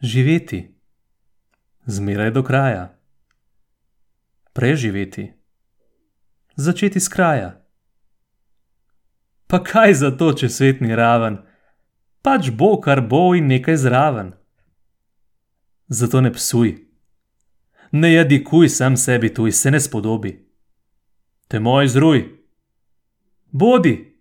Živeti. Zmeraj do kraja. Preživeti. Začeti s kraja. Pa kaj za to, če svet ni raven? Pač bo, kar bo in nekaj zraven. Zato ne psuj. Ne jadikuj sam sebi tuj, se ne spodobi. Te moj zruj. Bodi.